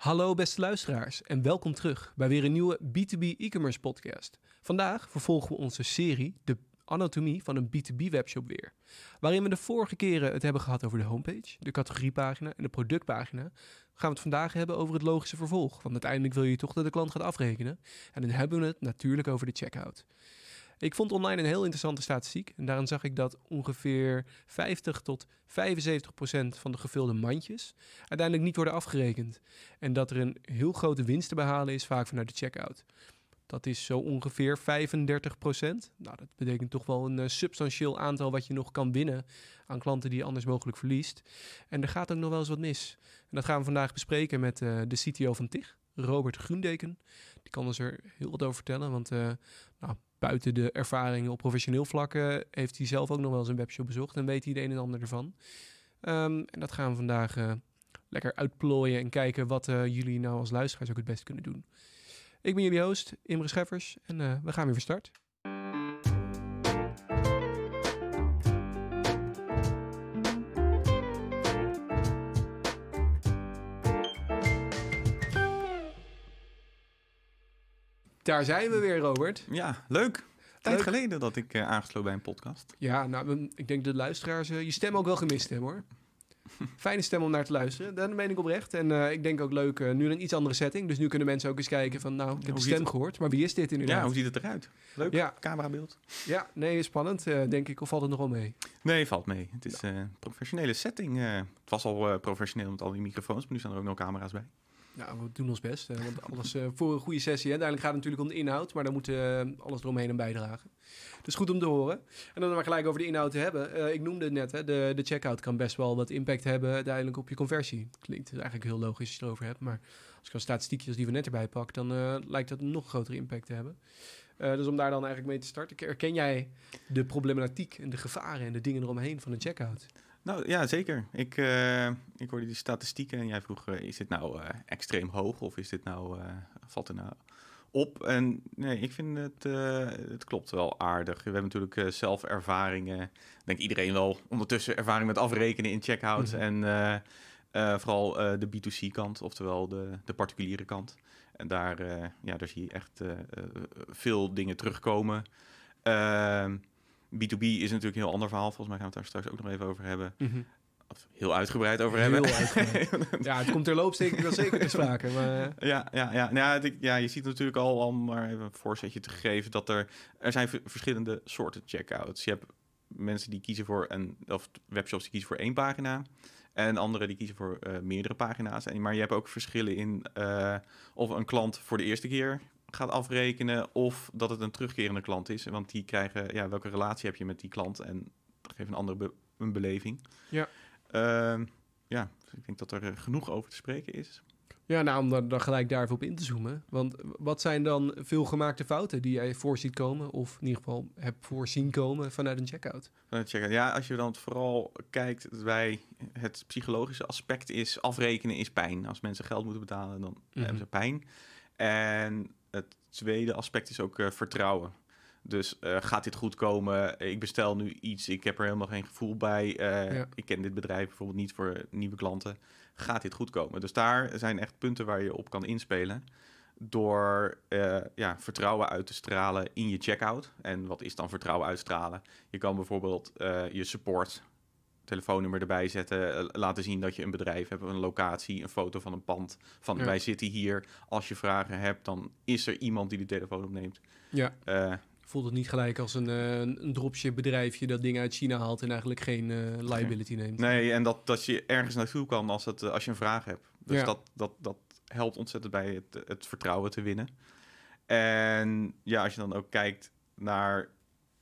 Hallo beste luisteraars en welkom terug bij weer een nieuwe B2B e-commerce podcast. Vandaag vervolgen we onze serie De Anatomie van een B2B webshop weer. Waarin we de vorige keren het hebben gehad over de homepage, de categoriepagina en de productpagina, gaan we het vandaag hebben over het logische vervolg. Want uiteindelijk wil je toch dat de klant gaat afrekenen. En dan hebben we het natuurlijk over de checkout. Ik vond online een heel interessante statistiek. En daarin zag ik dat ongeveer 50 tot 75 procent van de gevulde mandjes uiteindelijk niet worden afgerekend. En dat er een heel grote winst te behalen is, vaak vanuit de checkout. Dat is zo ongeveer 35 procent. Nou, dat betekent toch wel een uh, substantieel aantal wat je nog kan winnen aan klanten die je anders mogelijk verliest. En er gaat ook nog wel eens wat mis. En dat gaan we vandaag bespreken met uh, de CTO van TIG, Robert Groendeken. Die kan ons er heel wat over vertellen, want uh, nou, buiten de ervaringen op professioneel vlak heeft hij zelf ook nog wel eens een webshop bezocht en weet hij de een en ander ervan. Um, en dat gaan we vandaag uh, lekker uitplooien en kijken wat uh, jullie nou als luisteraars ook het best kunnen doen. Ik ben jullie host, Imre Scheffers, en we gaan weer van start. Daar zijn we weer, Robert. Ja, leuk. Tijd leuk. geleden dat ik uh, aangesloten bij een podcast. Ja, nou, ik denk dat de luisteraars uh, je stem ook wel gemist hebben, hoor. Fijne stem om naar te luisteren, dat meen ik oprecht. En uh, ik denk ook leuk, nu een iets andere setting. Dus nu kunnen mensen ook eens kijken van, nou, ik heb de stem gehoord. Maar wie is dit inderdaad? Ja, hoe ziet het eruit? Leuk, ja. camerabeeld. Ja, nee, spannend, denk ik. Of valt het nog wel mee? Nee, valt mee. Het is een professionele setting. het was al professioneel met al die microfoons, maar nu staan er ook nog camera's bij. Nou, we doen ons best. Want alles uh, voor een goede sessie. Uiteindelijk gaat het natuurlijk om de inhoud, maar dan moet uh, alles eromheen aan bijdragen. Dus goed om te horen. En dan maar gelijk over de inhoud te hebben. Uh, ik noemde het net, hè, de, de checkout kan best wel wat impact hebben uiteindelijk op je conversie. Klinkt eigenlijk heel logisch als je het erover hebt. Maar als ik al statistiekjes die we net erbij pak, dan lijkt dat een nog grotere impact te hebben. dus om daar dan eigenlijk mee te starten. Herken jij de problematiek en de gevaren en de dingen eromheen van een checkout? Nou ja, zeker. Ik, uh, ik hoorde die statistieken en jij vroeg, uh, is dit nou uh, extreem hoog of is dit nou, valt er nou op? En nee, ik vind het, het klopt wel aardig. We hebben natuurlijk zelf ervaringen, denk iedereen wel ondertussen ervaring met afrekenen in checkouts mm -hmm. en vooral de B2C kant, oftewel de, de particuliere kant. En daar, ja, daar zie je echt veel dingen terugkomen. Ehm, B2B is natuurlijk een heel ander verhaal. Volgens mij gaan we het daar straks ook nog even over hebben. Mm -hmm. Of heel uitgebreid over heel hebben. Uitgebreid. ja, het komt terloops ik wel zeker te sprake. Maar... Ja, ja, ja. Nou, ja, ja, je ziet natuurlijk al, om maar even een voorzetje te geven, dat er, er zijn verschillende soorten checkouts. Je hebt mensen die kiezen voor een, of webshops die kiezen voor één pagina. En anderen die kiezen voor uh, meerdere pagina's. En, maar je hebt ook verschillen in uh, of een klant voor de eerste keer gaat afrekenen of dat het een terugkerende klant is. Want die krijgen, ja, welke relatie heb je met die klant en dat geeft een andere be een beleving. Ja. Uh, ja, dus ik denk dat er genoeg over te spreken is. Ja, nou, om dan, dan gelijk daarvoor op in te zoomen. Want wat zijn dan veel gemaakte fouten die jij voorziet komen, of in ieder geval hebt voorzien komen vanuit een checkout? Vanuit checkout. Ja, als je dan vooral kijkt bij het psychologische aspect is afrekenen is pijn. Als mensen geld moeten betalen, dan mm -hmm. hebben ze pijn. En het tweede aspect is ook uh, vertrouwen. Dus uh, gaat dit goed komen? Ik bestel nu iets, ik heb er helemaal geen gevoel bij. Uh, ja. Ik ken dit bedrijf bijvoorbeeld niet voor nieuwe klanten. Gaat dit goed komen? Dus daar zijn echt punten waar je op kan inspelen. Door ja, vertrouwen uit te stralen in je checkout. En wat is dan vertrouwen uitstralen? Je kan bijvoorbeeld je support telefoonnummer erbij zetten. Laten zien dat je een bedrijf hebt, een locatie, een foto van een pand. Van ja. wij zitten hier. Als je vragen hebt, dan is er iemand die de telefoon opneemt. Ja. Uh, Voelt het niet gelijk als een, uh, een dropship bedrijfje dat dingen uit China haalt en eigenlijk geen uh, liability neemt. Nee, en dat, dat je ergens naartoe kan als, het, als je een vraag hebt. Dus ja. dat, dat, dat helpt ontzettend bij het, het vertrouwen te winnen. En ja, als je dan ook kijkt naar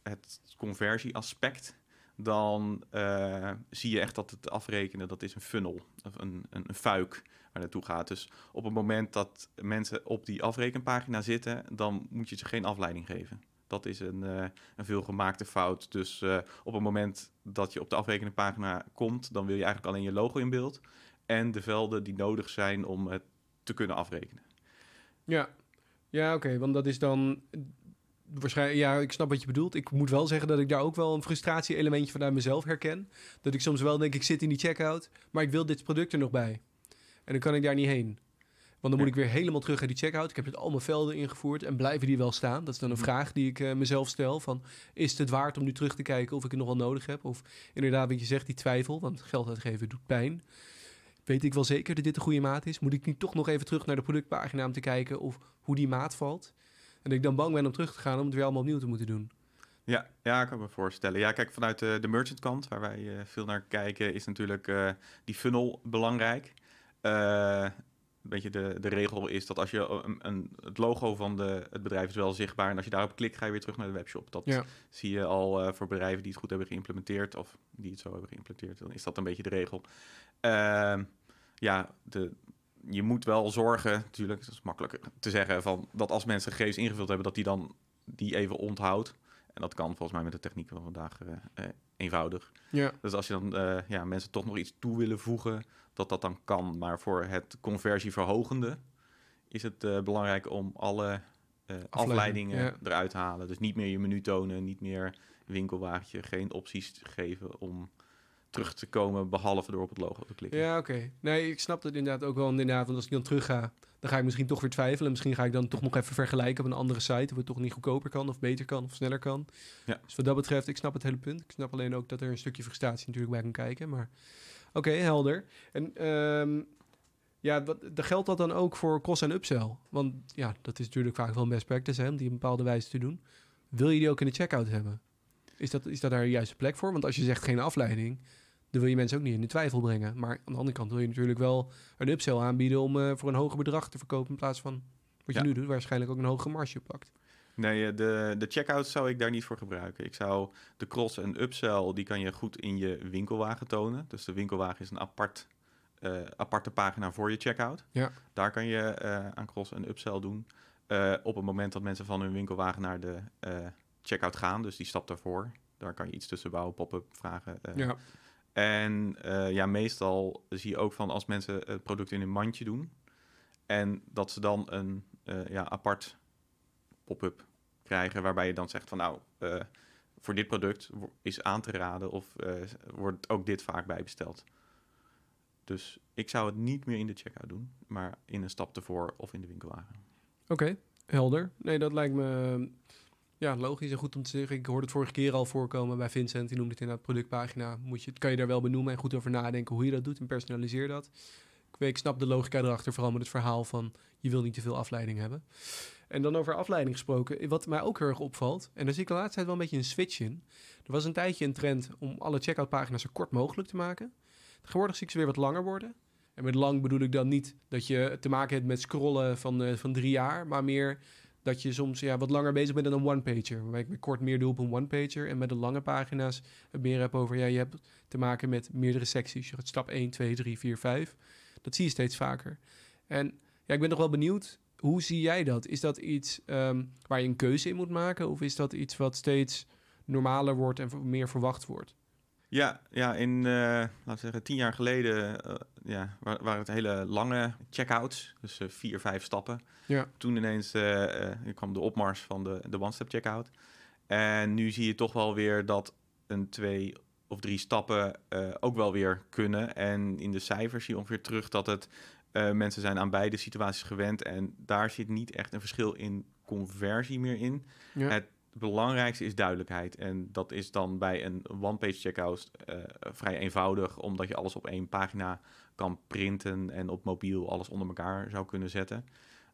het conversieaspect dan uh, zie je echt dat het afrekenen, dat is een funnel, of een, een, een fuik waar naartoe gaat. Dus op het moment dat mensen op die afrekenpagina zitten, dan moet je ze geen afleiding geven. Dat is een, uh, een veelgemaakte fout. Dus uh, op het moment dat je op de afrekeningpagina komt, dan wil je eigenlijk alleen je logo in beeld en de velden die nodig zijn om het te kunnen afrekenen. Ja, ja oké, want dat is dan waarschijnlijk, ja, ik snap wat je bedoelt. Ik moet wel zeggen dat ik daar ook wel een frustratie-elementje vanuit mezelf herken. Dat ik soms wel denk, ik zit in die checkout, maar ik wil dit product er nog bij. En dan kan ik daar niet heen. Want dan moet ik weer helemaal terug naar die checkout. Ik heb het allemaal velden ingevoerd en blijven die wel staan? Dat is dan een Mhm. vraag die ik eh, mezelf stel. Van, is het het waard om nu terug te kijken of ik het nog wel nodig heb? Of inderdaad, wat je zegt, die twijfel. Want geld uitgeven doet pijn. Weet ik wel zeker dat dit een goede maat is? Moet ik niet toch nog even terug naar de productpagina om te kijken of hoe die maat valt? En ik dan bang ben om terug te gaan om het weer allemaal opnieuw te moeten doen. Ja, ja, ik kan me voorstellen. Ja, kijk, vanuit de, de merchant kant, waar wij eh, veel naar kijken, is natuurlijk eh, die funnel belangrijk. Eh, een beetje de, de regel is dat als je een, een, het logo van de, het bedrijf is wel zichtbaar en als je daarop klikt, ga je weer terug naar de webshop. Dat Ja. zie je al eh, voor bedrijven die het goed hebben geïmplementeerd of die het zo hebben geïmplementeerd. Dan is dat een beetje de regel. Ehm, ja, de, je moet wel zorgen, natuurlijk, dat is makkelijk te zeggen, van dat als mensen gegevens ingevuld hebben, dat die dan die even onthoudt. En dat kan volgens mij met de techniek van vandaag eh, eenvoudig. Ja, Dus als je dan eh, ja, mensen toch nog iets toe willen voegen, dat dat dan kan. Maar voor het conversieverhogende is het belangrijk om alle afleidingen ja. eruit te halen. Dus niet meer je menu tonen, niet meer winkelwagentje, geen opties geven om terug te komen, behalve door op het logo te klikken. ja oké. Nee, ik snap het inderdaad ook wel. Inderdaad, want als ik dan terug ga, dan ga ik misschien toch weer twijfelen. Misschien ga ik dan toch nog even vergelijken op een andere site. Of het toch niet goedkoper kan, of beter kan, of sneller kan. Ja. Dus wat dat betreft, ik snap het hele punt. Ik snap alleen ook dat er een stukje frustratie natuurlijk bij kan kijken. Maar oké, helder. En ehm, ja, wat, dat geldt dat dan ook voor cross- en upsell? Want ja, dat is natuurlijk vaak wel een best practice, hè, om die op een bepaalde wijze te doen. Wil je die ook in de checkout hebben? Is dat, is dat daar de juiste plek voor? Want als je zegt geen afleiding, dan wil je mensen ook niet in de twijfel brengen. Maar aan de andere kant wil je natuurlijk wel een upsell aanbieden om eh, voor een hoger bedrag te verkopen in plaats van wat je Ja. nu doet, waarschijnlijk ook een hogere marge pakt. Nee, eh, de, de checkout zou ik daar niet voor gebruiken. Ik zou de cross- en upsell, die kan je goed in je winkelwagen tonen. Dus de winkelwagen is een apart, eh, aparte pagina voor je checkout. Ja. Daar kan je aan cross- en upsell doen. Op het moment dat mensen van hun winkelwagen naar de checkout gaan, dus die stap daarvoor. Daar kan je iets tussen bouwen, pop-up vragen. eh. Ja, En eh, ja, meestal zie je ook van als mensen het product in een mandje doen. En dat ze dan een eh, ja, apart pop-up krijgen. Waarbij je dan zegt van nou, voor dit product is aan te raden of wordt ook dit vaak bijbesteld. Dus ik zou het niet meer in de checkout doen, maar in een stap ervoor of in de winkelwagen. oké, helder. Nee, dat lijkt me ja, logisch en goed om te zeggen. Ik hoorde het vorige keer al voorkomen bij Vincent. Die noemde het inderdaad productpagina. Moet je, kan je daar wel benoemen en goed over nadenken hoe je dat doet en personaliseer dat. Ik, weet, ik snap de logica erachter, vooral met het verhaal van je wil niet te veel afleiding hebben. En dan over afleiding gesproken, wat mij ook heel erg opvalt, en daar zie ik de laatste tijd wel een beetje een switch in. Er was een tijdje een trend om alle checkout-pagina's zo kort mogelijk te maken. Tegenwoordig zie ik ze weer wat langer worden. En met lang bedoel ik dan niet dat je te maken hebt met scrollen van, eh, van drie jaar, maar meer dat je soms ja, wat langer bezig bent dan een one-pager. Waarbij ik kort meer doe op een one-pager. En met de lange pagina's het meer heb over, ja, je hebt te maken met meerdere secties. Je gaat stap 1, 2, 3, 4, 5. Dat zie je steeds vaker. En ja, ik ben nog wel benieuwd, hoe zie jij dat? Is dat iets ehm, waar je een keuze in moet maken? Of is dat iets wat steeds normaler wordt en meer verwacht wordt? Ja, ja in, eh, laten we zeggen, tien jaar geleden eh, ja, wa- waren het hele lange checkouts. Dus eh, vier, vijf stappen. Ja. Toen ineens kwam de opmars van de, de one-step checkout. En nu zie je toch wel weer dat een twee of drie stappen ook wel weer kunnen. En in de cijfers zie je ongeveer terug dat het mensen zijn aan beide situaties gewend. En daar zit niet echt een verschil in conversie meer in. Ja. Het belangrijkste is duidelijkheid. En dat is dan bij een one-page checkout eh, vrij eenvoudig, omdat je alles op één pagina kan printen en op mobiel alles onder elkaar zou kunnen zetten.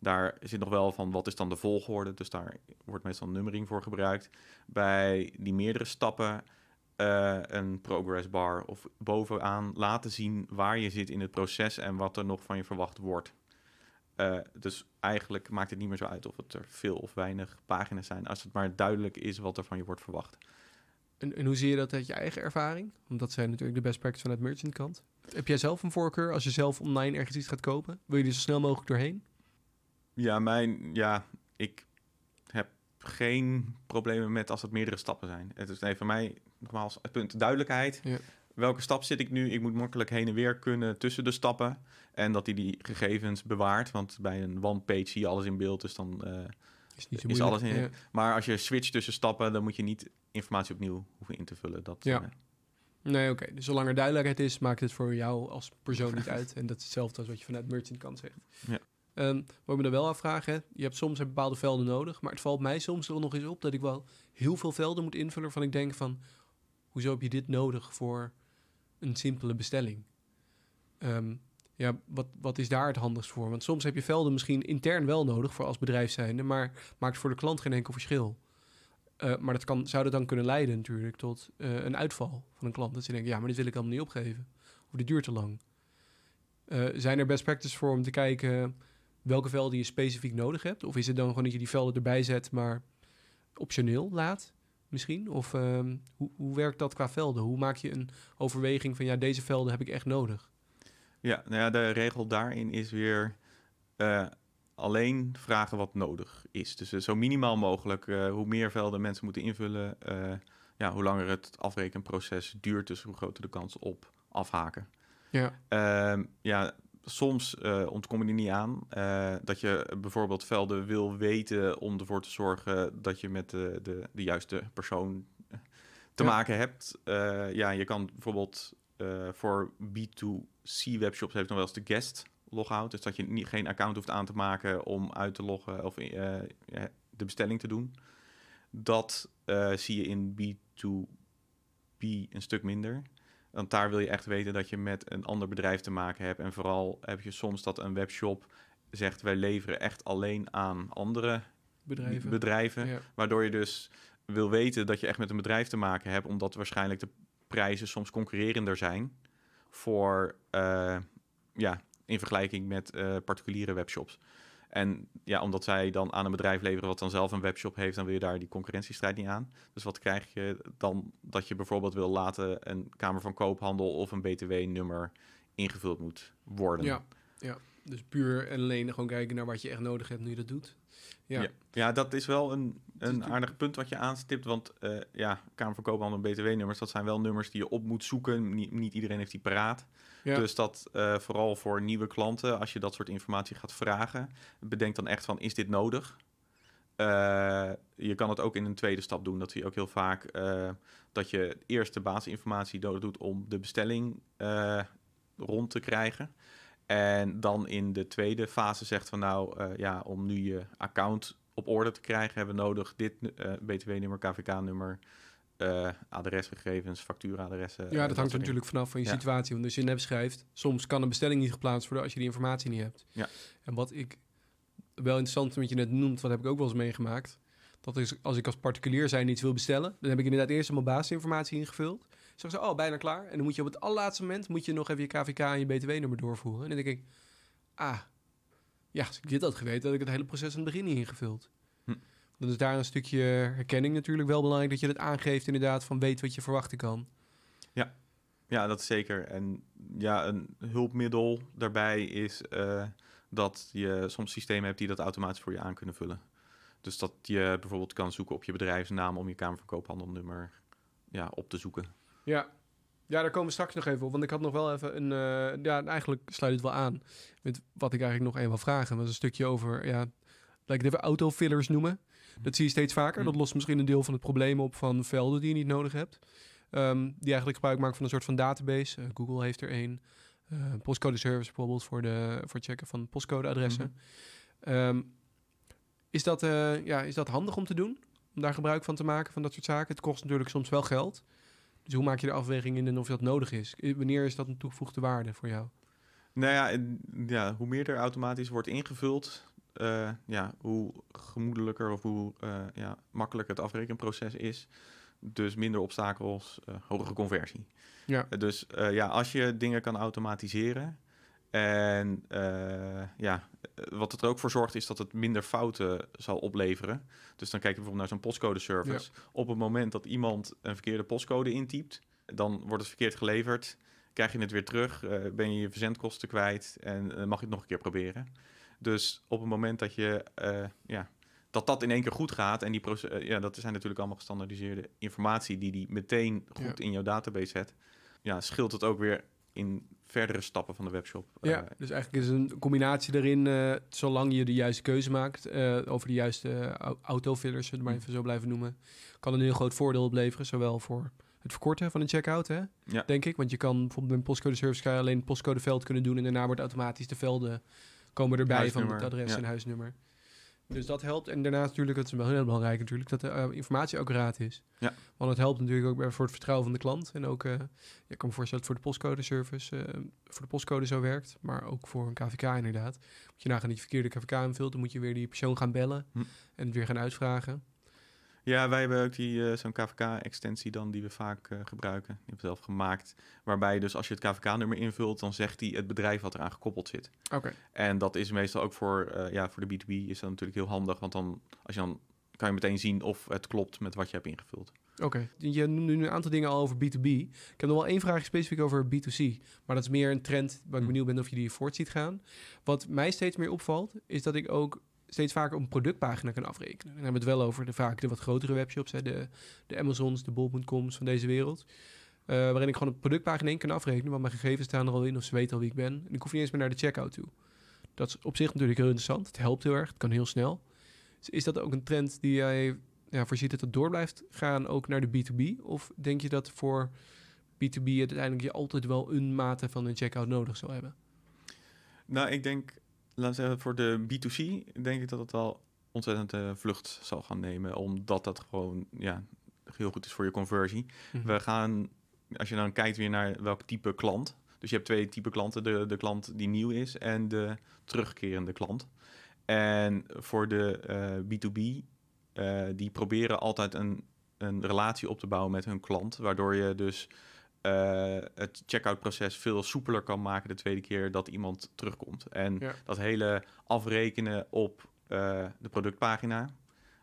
Daar zit nog wel van wat is dan de volgorde, dus daar wordt meestal nummering voor gebruikt. Bij die meerdere stappen eh, een progress bar of bovenaan laten zien waar je zit in het proces en wat er nog van je verwacht wordt. Eh, dus eigenlijk maakt het niet meer zo uit of het er veel of weinig pagina's zijn, als het maar duidelijk is wat er van je wordt verwacht. En, en hoe zie je dat uit je eigen ervaring? Want dat zijn natuurlijk de best practice vanuit merchant kant. Heb jij zelf een voorkeur als je zelf online ergens iets gaat kopen? Wil je er zo snel mogelijk doorheen? Ja, mijn, ja, ik heb geen problemen met als het meerdere stappen zijn. Het is nee, voor mij nogmaals het punt duidelijkheid. Ja. Welke stap zit ik nu? Ik moet makkelijk heen en weer kunnen tussen de stappen. En dat hij die gegevens bewaart. Want bij een one-page zie je alles in beeld. Dus dan, eh, Is, niet zo Is alles in- Ja. maar als je switcht tussen stappen, dan moet je niet informatie opnieuw hoeven in te vullen. Dat, Ja. eh, Nee, oké. Dus zolang er duidelijkheid is, maakt het voor jou als persoon niet uit. En dat is hetzelfde als wat je vanuit merchant kant zegt. Ja. Ehm, wat ik me dan wel afvraag, hè, je hebt soms bepaalde velden nodig, maar het valt mij soms wel nog eens op dat ik wel heel veel velden moet invullen van ik denk van, hoezo heb je dit nodig voor een simpele bestelling? Ehm, ja, wat, wat is daar het handigst voor? Want soms heb je velden misschien intern wel nodig voor als bedrijf zijnde, maar maakt voor de klant geen enkel verschil. Uh, maar dat kan, zou dat dan kunnen leiden natuurlijk tot uh, een uitval van een klant. Dat ze denken, ja, maar dit wil ik allemaal niet opgeven. Of dit duurt te lang. Uh, zijn er best practices voor om te kijken welke velden je specifiek nodig hebt? Of is het dan gewoon dat je die velden erbij zet, maar optioneel laat misschien? Of um, hoe, hoe werkt dat qua velden? Hoe maak je een overweging van, ja, deze velden heb ik echt nodig? Ja, nou ja, de regel daarin is weer uh, alleen vragen wat nodig is. Dus uh, zo minimaal mogelijk. Uh, hoe meer velden mensen moeten invullen, ja, hoe langer het afrekenproces duurt, dus hoe groter de kans op afhaken. Ja, ehm, ja soms ontkom je er niet aan dat je bijvoorbeeld velden wil weten om ervoor te zorgen dat je met de, de, de juiste persoon te Ja. maken hebt. ja, je kan bijvoorbeeld eh, voor B2C webshops heeft nog wel eens de guest logout. Dus dat je niet, geen account hoeft aan te maken om uit te loggen of eh, de bestelling te doen. Dat eh, zie je in B2B een stuk minder. Want daar wil je echt weten dat je met een ander bedrijf te maken hebt. En vooral heb je soms dat een webshop zegt wij leveren echt alleen aan andere bedrijven. bedrijven. ja. Waardoor je dus wil weten dat je echt met een bedrijf te maken hebt, omdat waarschijnlijk de prijzen soms concurrerender zijn voor eh, ja, in vergelijking met eh, particuliere webshops. En ja, omdat zij dan aan een bedrijf leveren wat dan zelf een webshop heeft, dan wil je daar die concurrentiestrijd niet aan. Dus wat krijg je dan dat je bijvoorbeeld wil laten een Kamer van Koophandel of een BTW-nummer ingevuld moet worden. Ja, ja, dus puur en alleen gewoon kijken naar wat je echt nodig hebt nu je dat doet. Ja, Ja. Ja, dat is wel een, is een aardig punt wat je aanstipt. Want eh, ja, Kamer van Koophandel en BTW-nummers, dat zijn wel nummers die je op moet zoeken. Niet, niet iedereen heeft die paraat. ja. Dus dat eh, vooral voor nieuwe klanten, als je dat soort informatie gaat vragen, bedenk dan echt van, is dit nodig? Eh, je kan het ook in een tweede stap doen. Dat zie je ook heel vaak. dat je eerst de basisinformatie doet om de bestelling rond te krijgen. En dan in de tweede fase zegt van nou, eh, ja, om nu je account op orde te krijgen, hebben we nodig dit eh, BTW-nummer, KVK-nummer, eh, adresgegevens, factuuradressen. Ja, dat hangt er natuurlijk vanaf van je Ja. situatie. Want als je app schrijft, soms kan een bestelling niet geplaatst worden als je die informatie niet hebt. Ja. En wat ik wel interessant vind, wat je net noemt, wat heb ik ook wel eens meegemaakt. Dat is als ik als particulier zijn iets wil bestellen, dan heb ik inderdaad eerst allemaal basisinformatie ingevuld. Zeg ze, oh, bijna klaar. En dan moet je op het allerlaatste moment moet je nog even je KVK en je BTW-nummer doorvoeren. En dan denk ik, ah, ja, als ik dit had geweten, had ik het hele proces aan het begin niet ingevuld. Hm. Dan is daar een stukje herkenning natuurlijk wel belangrijk, dat je het aangeeft inderdaad van weet wat je verwachten kan. Ja, dat is zeker. En ja, een hulpmiddel daarbij is eh, dat je soms systemen hebt die dat automatisch voor je aan kunnen vullen. Dus dat je bijvoorbeeld kan zoeken op je bedrijfsnaam om je Kamer van Koophandelnummer ja, op te zoeken. Ja. ja, daar komen we straks nog even op. Want ik had nog wel even een... eh, ja, eigenlijk sluit het wel aan met wat ik eigenlijk nog even wil vragen. Dat was een stukje over, ja, laat ik het even autofillers noemen. Dat zie je steeds vaker. Hm. Dat lost misschien een deel van het probleem op van velden die je niet nodig hebt. Ehm, die eigenlijk gebruik maken van een soort van database. Eh, Google heeft er een. Eh, postcode service bijvoorbeeld voor, de, voor het checken van postcodeadressen. Ehm, is, dat, ja, is dat handig om te doen? Om daar gebruik van te maken, van dat soort zaken? Het kost natuurlijk soms wel geld. Dus hoe maak je de afweging in en of dat nodig is? I- Wanneer is dat een toegevoegde waarde voor jou? Nou ja, en, ja hoe meer er automatisch wordt ingevuld, eh, ja, hoe gemoedelijker of hoe eh, ja, makkelijker het afrekenproces is. Dus minder obstakels, eh, hogere conversie. Ja. Eh, dus eh, ja, als je dingen kan automatiseren en eh, ja, eh, wat het er ook voor zorgt is dat het minder fouten zal opleveren. Dus dan kijk je bijvoorbeeld naar zo'n postcode service. Op het moment dat iemand een verkeerde postcode intypt, dan wordt het verkeerd geleverd. Krijg je het weer terug, eh, ben je je verzendkosten kwijt en mag je het nog een keer proberen. Dus op het moment dat je ja, dat dat in één keer goed gaat en die ja, dat zijn natuurlijk allemaal gestandaardiseerde informatie die die meteen goed in jouw database zet, ja, scheelt het ook weer in verdere stappen van de webshop. Ja, Eh, dus eigenlijk is een combinatie daarin, eh, zolang je de juiste keuze maakt eh, over de juiste au- autofillers, zullen we maar even zo blijven noemen, kan een heel groot voordeel opleveren, zowel voor het verkorten van een checkout, hè, Ja. denk ik. Want je kan bijvoorbeeld bij een postcode service kan je alleen het postcodeveld kunnen doen en daarna wordt automatisch de velden komen erbij van het adres ja. en huisnummer. Dus dat helpt. En daarnaast natuurlijk, het is wel heel belangrijk natuurlijk, dat de eh, informatie accuraat is. Ja. Want het helpt natuurlijk ook voor het vertrouwen van de klant. En ook, eh ik kan me voorstellen dat het voor de postcode service, eh, voor de postcode zo werkt. Maar ook voor een KVK inderdaad. Moet je nagaan dat je verkeerde KVK invult, dan moet je weer die persoon gaan bellen. Hm. En het weer gaan uitvragen. Ja, wij hebben ook die, eh, zo'n KVK-extensie dan die we vaak eh, gebruiken. Die hebben we zelf gemaakt. Waarbij dus als je het KVK-nummer invult, dan zegt hij het bedrijf wat eraan gekoppeld zit. Oké. En dat is meestal ook voor, eh, ja, voor de B2B is dat natuurlijk heel handig. Want dan, als je dan kan je meteen zien of het klopt met wat je hebt ingevuld. Oké, je noemde nu een aantal dingen al over B2B. Ik heb nog wel één vraag specifiek over B2C. Maar dat is meer een trend waar ik Hm. benieuwd ben of je die voort ziet gaan. Wat mij steeds meer opvalt, is dat ik ook steeds vaker een productpagina kan afrekenen. Dan hebben we het wel over de, vaak de wat grotere webshops, hè, de, de Amazons, de Bol.coms van deze wereld. Eh, waarin ik gewoon op productpagina één kan afrekenen, want mijn gegevens staan er al in of ze weten al wie ik ben. En ik hoef niet eens meer naar de checkout toe. Dat is op zich natuurlijk heel interessant. Het helpt heel erg, het kan heel snel. Dus is dat ook een trend die jij ja, voorziet dat het door blijft gaan ook naar de B2B? Of denk je dat voor B2B uiteindelijk je altijd wel een mate van een checkout nodig zal hebben? Nou, ik denk, laten we zeggen, voor de B2C denk ik dat het wel ontzettend eh, vlucht zal gaan nemen. Omdat dat gewoon ja, heel goed is voor je conversie. Mhm. We gaan, als je dan kijkt weer naar welk type klant. Dus je hebt twee type klanten. De, de klant die nieuw is en de terugkerende klant. En voor de eh, B2B, eh, die proberen altijd een, een relatie op te bouwen met hun klant. Waardoor je dus eh, het checkout proces veel soepeler kan maken de tweede keer dat iemand terugkomt. En Ja. dat hele afrekenen op eh, de productpagina,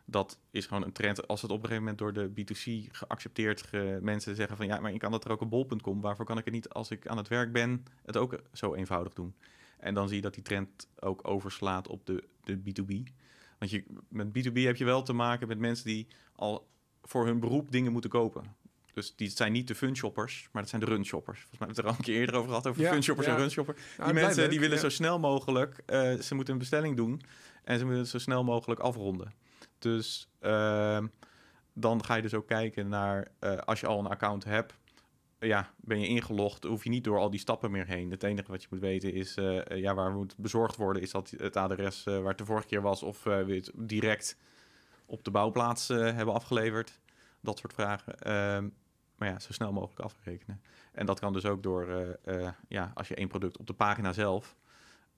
dat is gewoon een trend. Als het op een gegeven moment door de B2C geaccepteerd ge- mensen zeggen van ja, maar ik kan dat er ook op bol.com. Waarvoor kan ik het niet als ik aan het werk ben het ook zo eenvoudig doen? En dan zie je dat die trend ook overslaat op de, de B2B. Want je, met B2B heb je wel te maken met mensen die al voor hun beroep dingen moeten kopen. Dus die zijn niet de fun shoppers, maar dat zijn de run shoppers. Volgens mij hebben we het er al een keer eerder over gehad, over Ja, fun shoppers ja. en run shoppers. Nou, Die blijft mensen die willen zo snel mogelijk, eh, ze moeten een bestelling doen en ze moeten het zo snel mogelijk afronden. Dus ehm, dan ga je dus ook kijken naar, eh, als je al een account hebt, ja, ben je ingelogd, hoef je niet door al die stappen meer heen. Het enige wat je moet weten is, eh, ja, waar moet bezorgd worden, is dat het adres waar het de vorige keer was, of we het direct op de bouwplaats hebben afgeleverd. Dat soort vragen. Ehm, maar ja, zo snel mogelijk afrekenen. En dat kan dus ook door, eh, eh, ja, als je één product op de pagina zelf,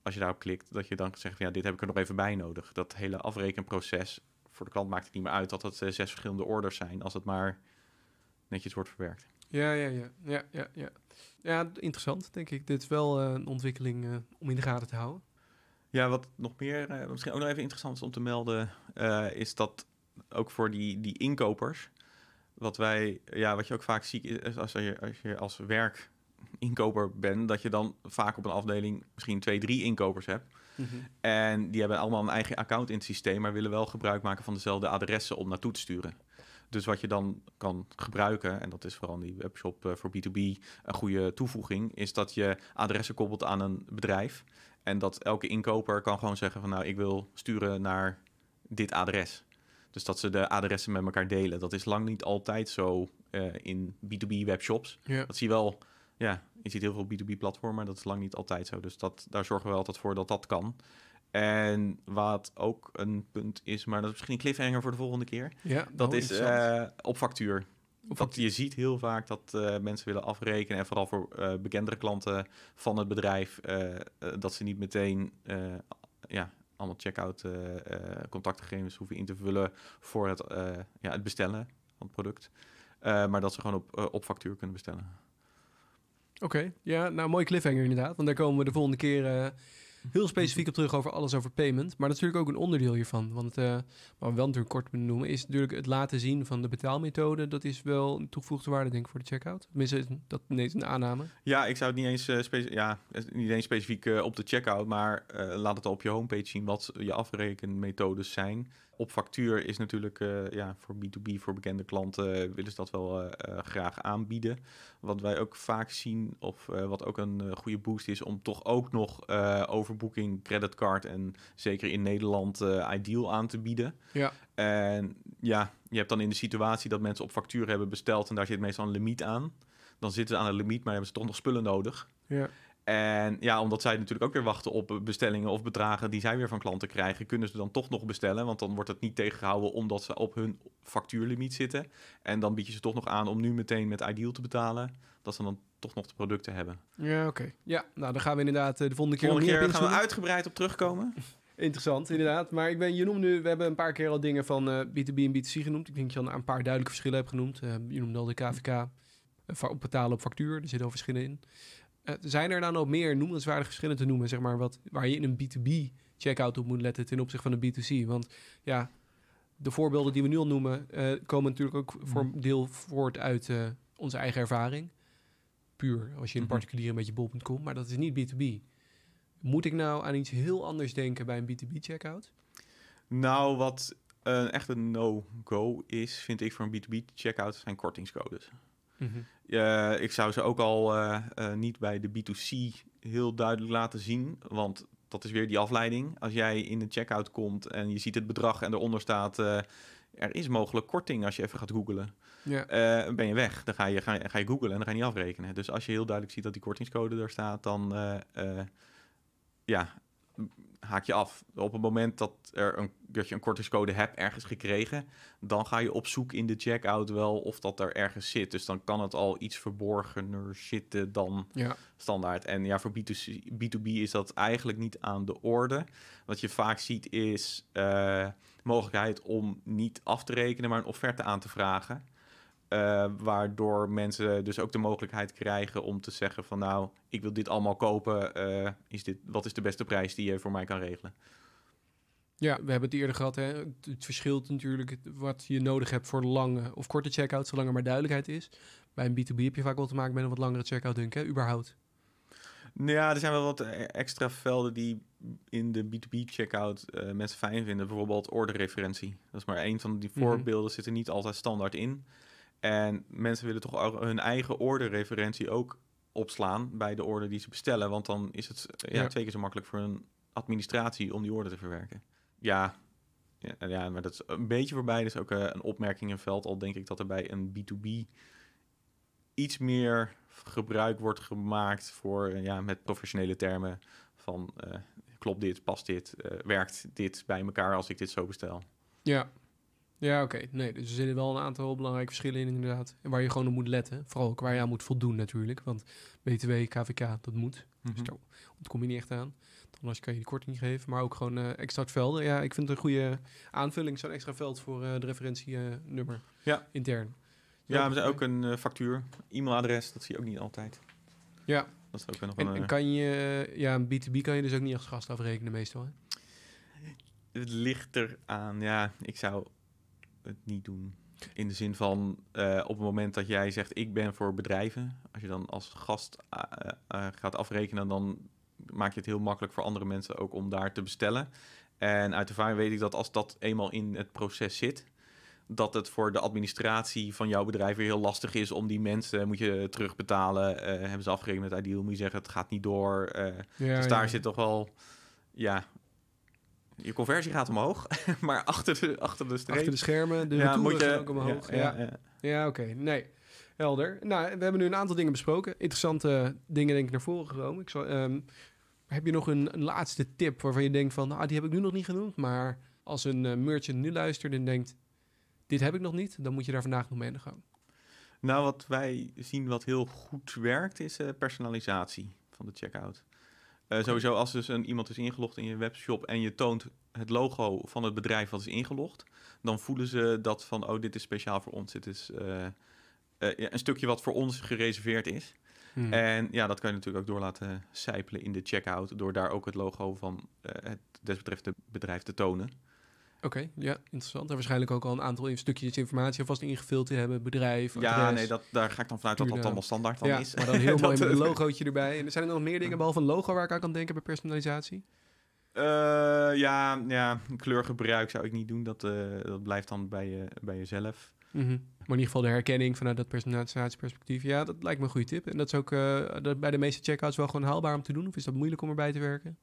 als je daarop klikt, dat je dan zegt, van, ja, dit heb ik er nog even bij nodig. Dat hele afrekenproces, voor de klant maakt het niet meer uit dat het eh, zes verschillende orders zijn, als het maar netjes wordt verwerkt. Ja, ja, ja, ja, ja, ja. Ja, interessant, denk ik. Dit is wel een ontwikkeling om in de gaten te houden. Ja, wat nog meer, misschien ook nog even interessant is om te melden, is dat ook voor die, die inkopers, wat wij, ja, wat je ook vaak ziet, is als je als, je als werk inkoper bent, dat je dan vaak op een afdeling misschien twee, drie inkopers hebt. En die hebben allemaal een eigen account in het systeem, maar willen wel gebruik maken van dezelfde adressen om naartoe te sturen. Dus wat je dan kan gebruiken, en dat is vooral die webshop eh, voor B2B een goede toevoeging, is dat je adressen koppelt aan een bedrijf. En dat elke inkoper kan gewoon zeggen van nou, ik wil sturen naar dit adres. Dus dat ze de adressen met elkaar delen. Dat is lang niet altijd zo eh, in B2B webshops. Ja. Dat zie je wel, ja, je ziet heel veel B2B-platformen, maar dat is lang niet altijd zo. Dus dat, daar zorgen we altijd voor dat dat kan. En wat ook een punt is, maar dat is misschien een cliffhanger voor de volgende keer. ja Dat oh, is interessant. eh, op factuur. Op Dat factuur. je ziet heel vaak dat eh, mensen willen afrekenen. En vooral voor bekendere klanten van het bedrijf. dat ze niet meteen ja, allemaal checkout eh eh, contactgegevens hoeven in te vullen voor het, eh, ja, het bestellen van het product. Maar dat ze gewoon op, op factuur kunnen bestellen. Oké, ja, nou, mooi cliffhanger inderdaad. Want daar komen we de volgende keer heel specifiek op terug over alles over payment. Maar dat is natuurlijk ook een onderdeel hiervan. Want eh, wat we wel natuurlijk kort benoemen, is natuurlijk het laten zien van de betaalmethode. Dat is wel een toegevoegde waarde, denk ik, voor de checkout. Tenminste, dat is een aanname. Ja, ik zou het niet eens, eh, ja, niet eens specifiek eh, op de checkout, maar laat het al op je homepage zien wat je afrekenmethodes zijn. Op factuur is natuurlijk eh, ja, voor B2B, voor bekende klanten, eh, willen ze dat wel eh, graag aanbieden. Wat wij ook vaak zien, of wat ook een goede boost is, om toch ook nog overboeking, creditcard en zeker in Nederland Ideal aan te bieden. Ja. En ja, je hebt dan in de situatie dat mensen op factuur hebben besteld en daar zit meestal een limiet aan. Dan zitten ze aan een limiet, maar hebben ze toch nog spullen nodig. Ja. En ja, omdat zij natuurlijk ook weer wachten op bestellingen of bedragen die zij weer van klanten krijgen, kunnen ze dan toch nog bestellen. Want dan wordt het niet tegengehouden omdat ze op hun factuurlimiet zitten. En dan bied je ze toch nog aan om nu meteen met Ideal te betalen. Dat ze dan toch nog de producten hebben. Ja, oké. Ja, nou dan gaan we inderdaad eh, de volgende keer Volgende keer gaan we uitgebreid op terugkomen. Interessant, inderdaad. Maar ik ben, je noemde nu, we hebben een paar keer al dingen van eh, B2B en B2C genoemd. Ik denk dat je al een paar duidelijke verschillen hebt genoemd. Eh, je noemde al de KVK, op betalen op factuur, er zitten al verschillen in. Eh, zijn er dan ook meer noemenswaardige verschillen te noemen, zeg maar, wat, waar je in een B2B checkout op moet letten ten opzichte van een B2C? Want ja, de voorbeelden die we nu al noemen, eh, komen natuurlijk ook voor een deel voort uit eh, onze eigen ervaring. Puur als je in Mhm. particulier een beetje bol.com, maar dat is niet B2B. Moet ik nou aan iets heel anders denken bij een B2B checkout? Nou, wat echt een no-go is, vind ik voor een B2B checkout, zijn kortingscodes. Ja, ik zou ze ook al eh, eh, niet bij de B2C heel duidelijk laten zien, want dat is weer die afleiding. Als jij in de checkout komt en je ziet het bedrag en eronder staat, eh, er is mogelijk korting als je even gaat Ja. eh, ben je weg. Dan ga je, ga, ga je googlen en dan ga je niet afrekenen. Dus als je heel duidelijk ziet dat die kortingscode er staat, dan eh, eh, ja, haak je af. Op het moment dat, er een, dat je een kortingscode hebt ergens gekregen, dan ga je op zoek in de checkout wel of dat er ergens zit. Dus dan kan het al iets verborgener zitten dan Ja. standaard. En ja, voor B2C, B2B is dat eigenlijk niet aan de orde. Wat je vaak ziet is eh mogelijkheid om niet af te rekenen, maar een offerte aan te vragen. Eh, waardoor mensen dus ook de mogelijkheid krijgen om te zeggen van nou, ik wil dit allemaal kopen. eh, is dit, wat is de beste prijs die je voor mij kan regelen? ja, we hebben het eerder gehad. Hè? Het, verschilt natuurlijk wat je nodig hebt voor lange of korte checkout, zolang er maar duidelijkheid is. Bij een B2B heb je vaak wel te maken met een wat langere checkout, denk ik, hè? überhaupt. Nou Ja, er zijn wel wat eh, extra velden die in de B2B-checkout eh, mensen fijn vinden. Bijvoorbeeld orderreferentie. Dat is maar één van die Mhm. voorbeelden, zit er niet altijd standaard in. En mensen willen toch hun eigen orderreferentie ook opslaan bij de order die ze bestellen. Want dan is het ja, Ja. twee keer zo makkelijk voor een administratie om die order te verwerken. Ja, ja, ja maar dat is een beetje voorbij. Is ook eh, een opmerking in veld. Al denk ik dat er bij een B2B iets meer gebruik wordt gemaakt voor, eh, ja, met professionele termen van eh, klopt dit, past dit, werkt dit bij elkaar als ik dit zo bestel. Ja, ja oké. Nee, dus er zitten wel een aantal belangrijke verschillen in, inderdaad. En waar je gewoon op moet letten. Vooral ook waar je aan moet voldoen, natuurlijk. Want BTW, KVK, dat moet. Dus daar ontkom je niet echt aan. Dan Anders kan je die korting geven. Maar ook gewoon eh, extra velden. Ja, ik vind het een goede aanvulling. Zo'n extra veld voor eh, de referentienummer. Ja. Intern. Ja, we zijn ook een eh, factuur, e-mailadres, dat zie je ook niet altijd. Ja. Dat is ook nog En, een... en kan je... Ja, een B2B kan je dus ook niet als gast afrekenen meestal, hè? Het ligt eraan, ja, ik zou het niet doen. In de zin van, eh, op het moment dat jij zegt, ik ben voor bedrijven, als je dan als gast eh, eh, gaat afrekenen, dan maak je het heel makkelijk voor andere mensen ook om daar te bestellen. En uit ervaring weet ik dat als dat eenmaal in het proces zit, dat het voor de administratie van jouw bedrijf weer heel lastig is om die mensen, moet je terugbetalen, hebben ze afgerekend met Ideal, moet je zeggen, het gaat niet door. Ja, dus daar ja. zit toch wel, ja, je conversie gaat omhoog, maar achter de, achter de streep. Achter de schermen, de ja, moet je, ook omhoog. Ja, Ja, ja, ja. Ja, oké. Nee. Helder. Nou, we hebben nu een aantal dingen besproken. Interessante dingen denk ik naar voren gekomen. Ik zal, ehm, heb je nog een, een laatste tip waarvan je denkt van... Ah, die heb ik nu nog niet genoemd. Maar als een eh, merchant nu luistert en denkt... Dit heb ik nog niet, dan moet je daar vandaag nog mee aan de gang. Nou, wat wij zien wat heel goed werkt, is eh, personalisatie van de checkout. Eh, Sowieso als dus een, iemand is ingelogd in je webshop en je toont het logo van het bedrijf wat is ingelogd, dan voelen ze dat van, oh, dit is speciaal voor ons. Dit is eh, eh, ja, een stukje wat voor ons gereserveerd is. Hmm. En ja, dat kan je natuurlijk ook door laten sijpelen in de checkout, door daar ook het logo van het desbetreffende bedrijf te tonen. Oké, ja, interessant. En waarschijnlijk ook al een aantal stukjes informatie alvast ingevuld te hebben. Bedrijf, Ja, adres. nee, dat, daar ga ik dan vanuit dat dat allemaal standaard dan ja, is. maar dan heel mooi met een logootje erbij. En zijn er nog meer dingen behalve een logo waar ik aan kan denken bij personalisatie? Eh, ja, ja, kleurgebruik zou ik niet doen. Dat, eh, dat blijft dan bij, je, bij jezelf. Mhm. Maar in ieder geval de herkenning vanuit dat personalisatieperspectief. Ja, dat lijkt me een goede tip. En dat is ook eh, dat bij de meeste checkouts wel gewoon haalbaar om te doen. Of is dat moeilijk om erbij te werken?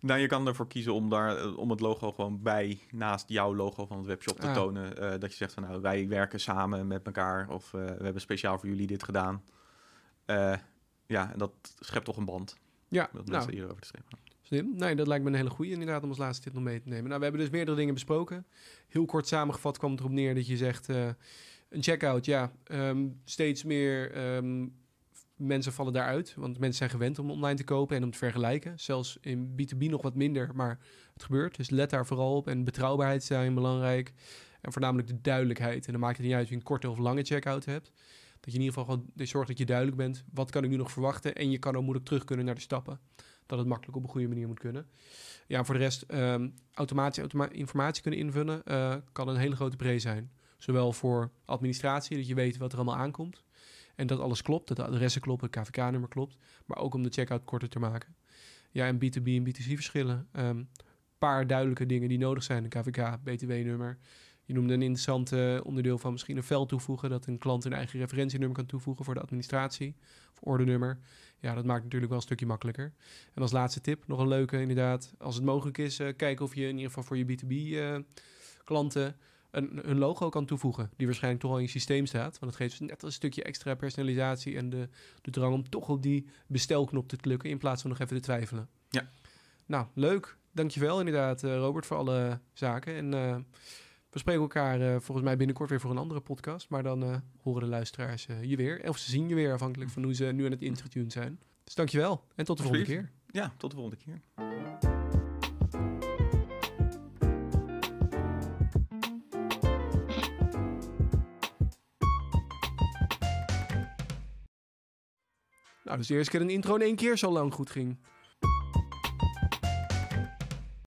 Nou, je kan ervoor kiezen om, daar, eh, om het logo gewoon bij, naast jouw logo van het webshop te Ah. tonen. Eh, dat je zegt van nou, wij werken samen met elkaar. Of eh, we hebben speciaal voor jullie dit gedaan. Ja, en dat schept toch een band. Ja, Dat nou, mensen hierover te strepen. Slim. Nee, dat lijkt me een hele goede inderdaad om als laatste tip nog mee te nemen. Nou, we hebben dus meerdere dingen besproken. Heel kort samengevat kwam het erop neer dat je zegt... een checkout, ja, ehm, steeds meer ehm, mensen vallen daaruit. Want mensen zijn gewend om online te kopen en om te vergelijken. Zelfs in B2B nog wat minder, maar het gebeurt. Dus let daar vooral op. En betrouwbaarheid zijn belangrijk. En voornamelijk de duidelijkheid. En dan maakt het niet uit of je een korte of lange checkout hebt. Dat je in ieder geval zorgt dat je duidelijk bent. Wat kan ik nu nog verwachten? En je kan ook moeilijk terug kunnen naar de stappen. Dat het makkelijk op een goede manier moet kunnen. Ja, voor de rest, ehm, automatisch automa- informatie kunnen invullen eh, kan een hele grote pre zijn. Zowel voor administratie, dat je weet wat er allemaal aankomt. En dat alles klopt, dat de adressen kloppen, het KVK-nummer klopt. Maar ook om de checkout korter te maken. Ja, en B2B en B2C verschillen. Een paar duidelijke dingen die nodig zijn. Een KVK, BTW-nummer. Je noemde een interessant eh, onderdeel van misschien een veld toevoegen. Dat een klant een eigen referentienummer kan toevoegen voor de administratie. Of ordenummer. Ja, dat maakt natuurlijk wel een stukje makkelijker. En als laatste tip, nog een leuke inderdaad. Als het mogelijk is, eh, kijken of je in ieder geval voor je B2B-klanten een, een logo kan toevoegen. Die waarschijnlijk toch al in je systeem staat. Want het geeft net een stukje extra personalisatie en de, de drang om toch op die bestelknop te klikken. In plaats van nog even te twijfelen. Ja. Nou, leuk. Dankjewel inderdaad, eh, Robert, voor alle zaken. En eh, we spreken elkaar eh, volgens mij binnenkort weer voor een andere podcast. Maar dan horen de luisteraars je weer. Of ze zien je weer, afhankelijk van hoe ze nu aan het ingetuned zijn. Dus dankjewel. En tot de volgende keer. Ja, tot de volgende keer. Nou, dus de eerste keer een intro in één keer zo lang goed ging.